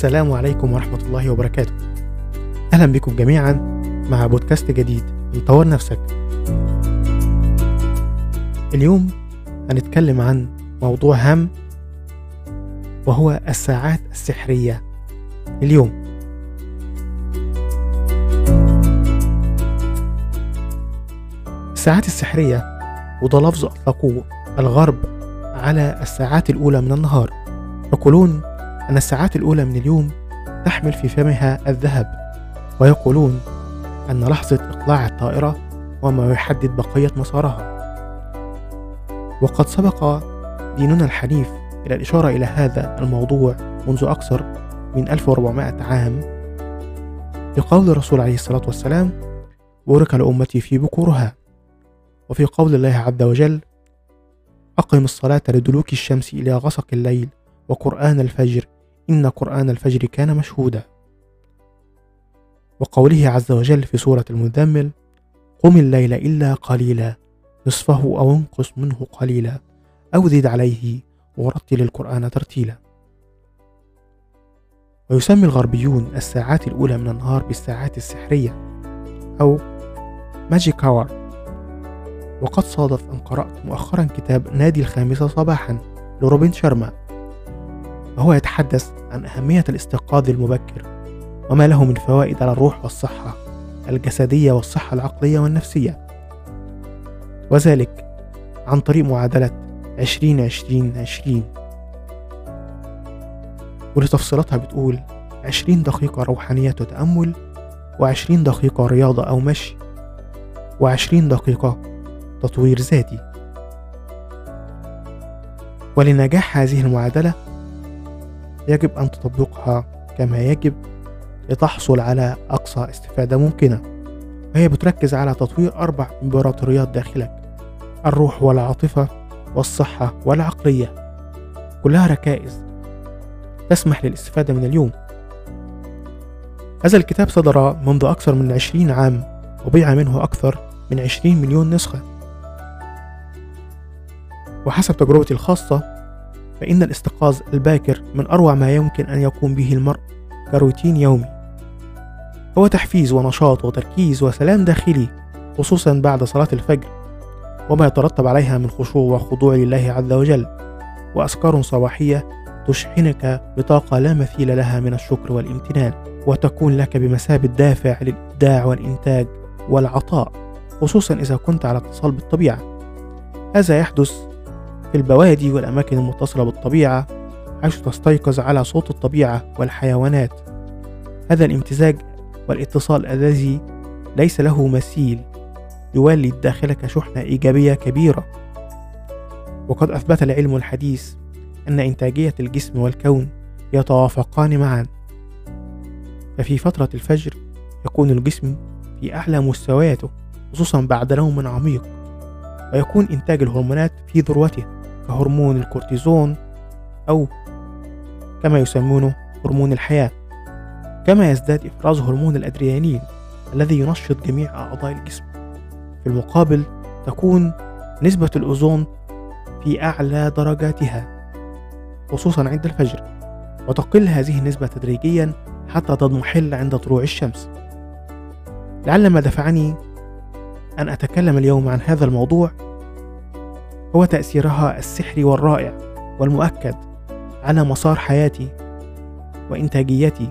السلام عليكم ورحمة الله وبركاته. أهلا بكم جميعا مع بودكاست جديد من طور نفسك. اليوم هنتكلم عن موضوع هام وهو الساعات السحرية اليوم. الساعات السحرية وده لفظ أطلقوه الغرب على الساعات الأولى من النهار. يقولون أن الساعات الأولى من اليوم تحمل في فمها الذهب ويقولون أن لحظة إقلاع الطائرة وما يحدد بقية مسارها. وقد سبق ديننا الحنيف إلى الإشارة إلى هذا الموضوع منذ أكثر من 1400 عام. في قول الرسول عليه الصلاة والسلام بورك لأمتي في بكورها. وفي قول الله عز وجل أقم الصلاة لدلوك الشمس إلى غسق الليل وقرآن الفجر إن قرآن الفجر كان مشهودا. وقوله عز وجل في سورة المزمل قم الليل إلا قليلا نصفه أو انقص منه قليلا أو زد عليه ورتل القرآن ترتيلا. ويسمي الغربيون الساعات الأولى من النهار بالساعات السحرية أو magic hour وقد صادف أن قرأت مؤخرا كتاب نادي الخامسة صباحا لروبن شرما. وهو يتحدث عن أهمية الاستيقاظ المبكر وما له من فوائد على الروح والصحة الجسدية والصحة العقلية والنفسية. وذلك عن طريق معادلة عشرين عشرين عشرين. ولتفصيلاتها بتقول عشرين دقيقة روحانية وتأمل وعشرين دقيقة رياضة أو مشي وعشرين دقيقة تطوير ذاتي. ولنجاح هذه المعادلة يجب أن تطبقها كما يجب لتحصل على أقصى استفادة ممكنة. وهي بتركز على تطوير أربع إمبراطوريات داخلك الروح والعاطفة والصحة والعقلية. كلها ركائز تسمح للاستفادة من اليوم. هذا الكتاب صدر منذ أكثر من عشرين عام وبيع منه أكثر من عشرين مليون نسخة. وحسب تجربتي الخاصة فإن الاستيقاظ الباكر من أروع ما يمكن أن يقوم به المرء كروتين يومي. هو تحفيز ونشاط وتركيز وسلام داخلي خصوصا بعد صلاة الفجر وما يترتب عليها من خشوع وخضوع لله عز وجل وأذكار صباحية تشحنك بطاقة لا مثيل لها من الشكر والامتنان وتكون لك بمثابة دافع للإبداع والإنتاج والعطاء خصوصا إذا كنت على اتصال بالطبيعة. هذا يحدث في البوادي والأماكن المتصلة بالطبيعة حيث تستيقظ على صوت الطبيعة والحيوانات. هذا الامتزاج والاتصال الذي ليس له مثيل يولد داخلك شحنة إيجابية كبيرة. وقد أثبت العلم الحديث أن إنتاجية الجسم والكون يتوافقان معا. ففي فترة الفجر يكون الجسم في أعلى مستوياته خصوصا بعد نوم عميق ويكون إنتاج الهرمونات في ذروته. كهرمون الكورتيزون أو كما يسمونه هرمون الحياة كما يزداد إفراز هرمون الأدرينالين الذي ينشط جميع أعضاء الجسم. في المقابل تكون نسبة الأوزون في أعلى درجاتها خصوصا عند الفجر وتقل هذه النسبة تدريجيا حتى تضمحل عند طلوع الشمس. لعل ما دفعني أن أتكلم اليوم عن هذا الموضوع هو تأثيرها السحري والرائع والمؤكد على مسار حياتي وإنتاجيتي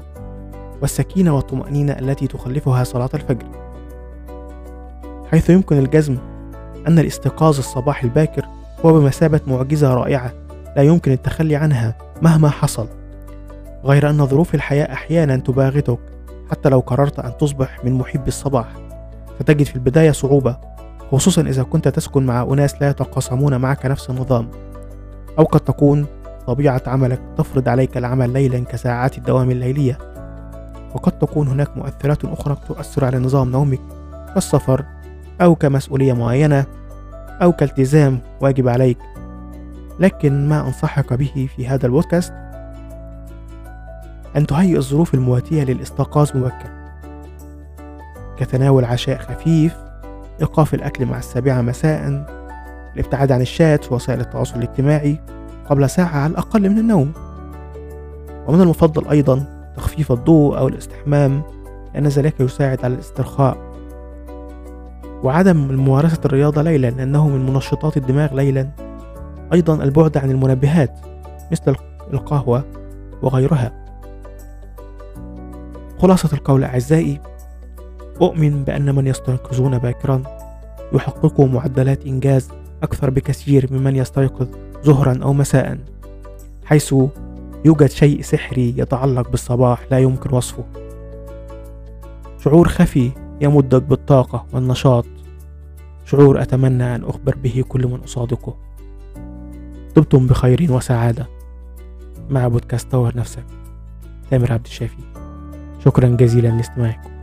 والسكينة والطمأنينة التي تخلفها صلاة الفجر. حيث يمكن الجزم أن الاستيقاظ الصباح الباكر هو بمثابة معجزة رائعة لا يمكن التخلي عنها مهما حصل. غير أن ظروف الحياة أحيانا تباغتك حتى لو قررت أن تصبح من محبي الصباح فتجد في البداية صعوبة خصوصا إذا كنت تسكن مع أناس لا يتقاسمون معك نفس النظام أو قد تكون طبيعة عملك تفرض عليك العمل ليلا كساعات الدوام الليلية. وقد تكون هناك مؤثرات أخرى تؤثر على نظام نومك كالسفر أو كمسؤولية معينة أو كالتزام واجب عليك. لكن ما أنصحك به في هذا البودكاست؟ أن تهيئ الظروف المواتية للاستيقاظ مبكر كتناول عشاء خفيف إيقاف الأكل مع السابعة مساء الابتعاد عن الشات ووسائل التواصل الاجتماعي قبل ساعة على الأقل من النوم. ومن المفضل أيضا تخفيف الضوء أو الاستحمام لأن ذلك يساعد على الاسترخاء. وعدم ممارسة الرياضة ليلا لأنه من منشطات الدماغ ليلا. أيضا البعد عن المنبهات مثل القهوة وغيرها. خلاصة القول أعزائي أؤمن بأن من يستيقظون باكرا يحققوا معدلات إنجاز أكثر بكثير ممن يستيقظ ظهرا أو مساء حيث يوجد شيء سحري يتعلق بالصباح لا يمكن وصفه. شعور خفي يمدك بالطاقة والنشاط. شعور أتمنى أن أخبر به كل من أصادقه. دمتم بخير وسعادة. مع بودكاست طور نفسك. تامر عبد الشافي. شكرا جزيلا لاستماعكم.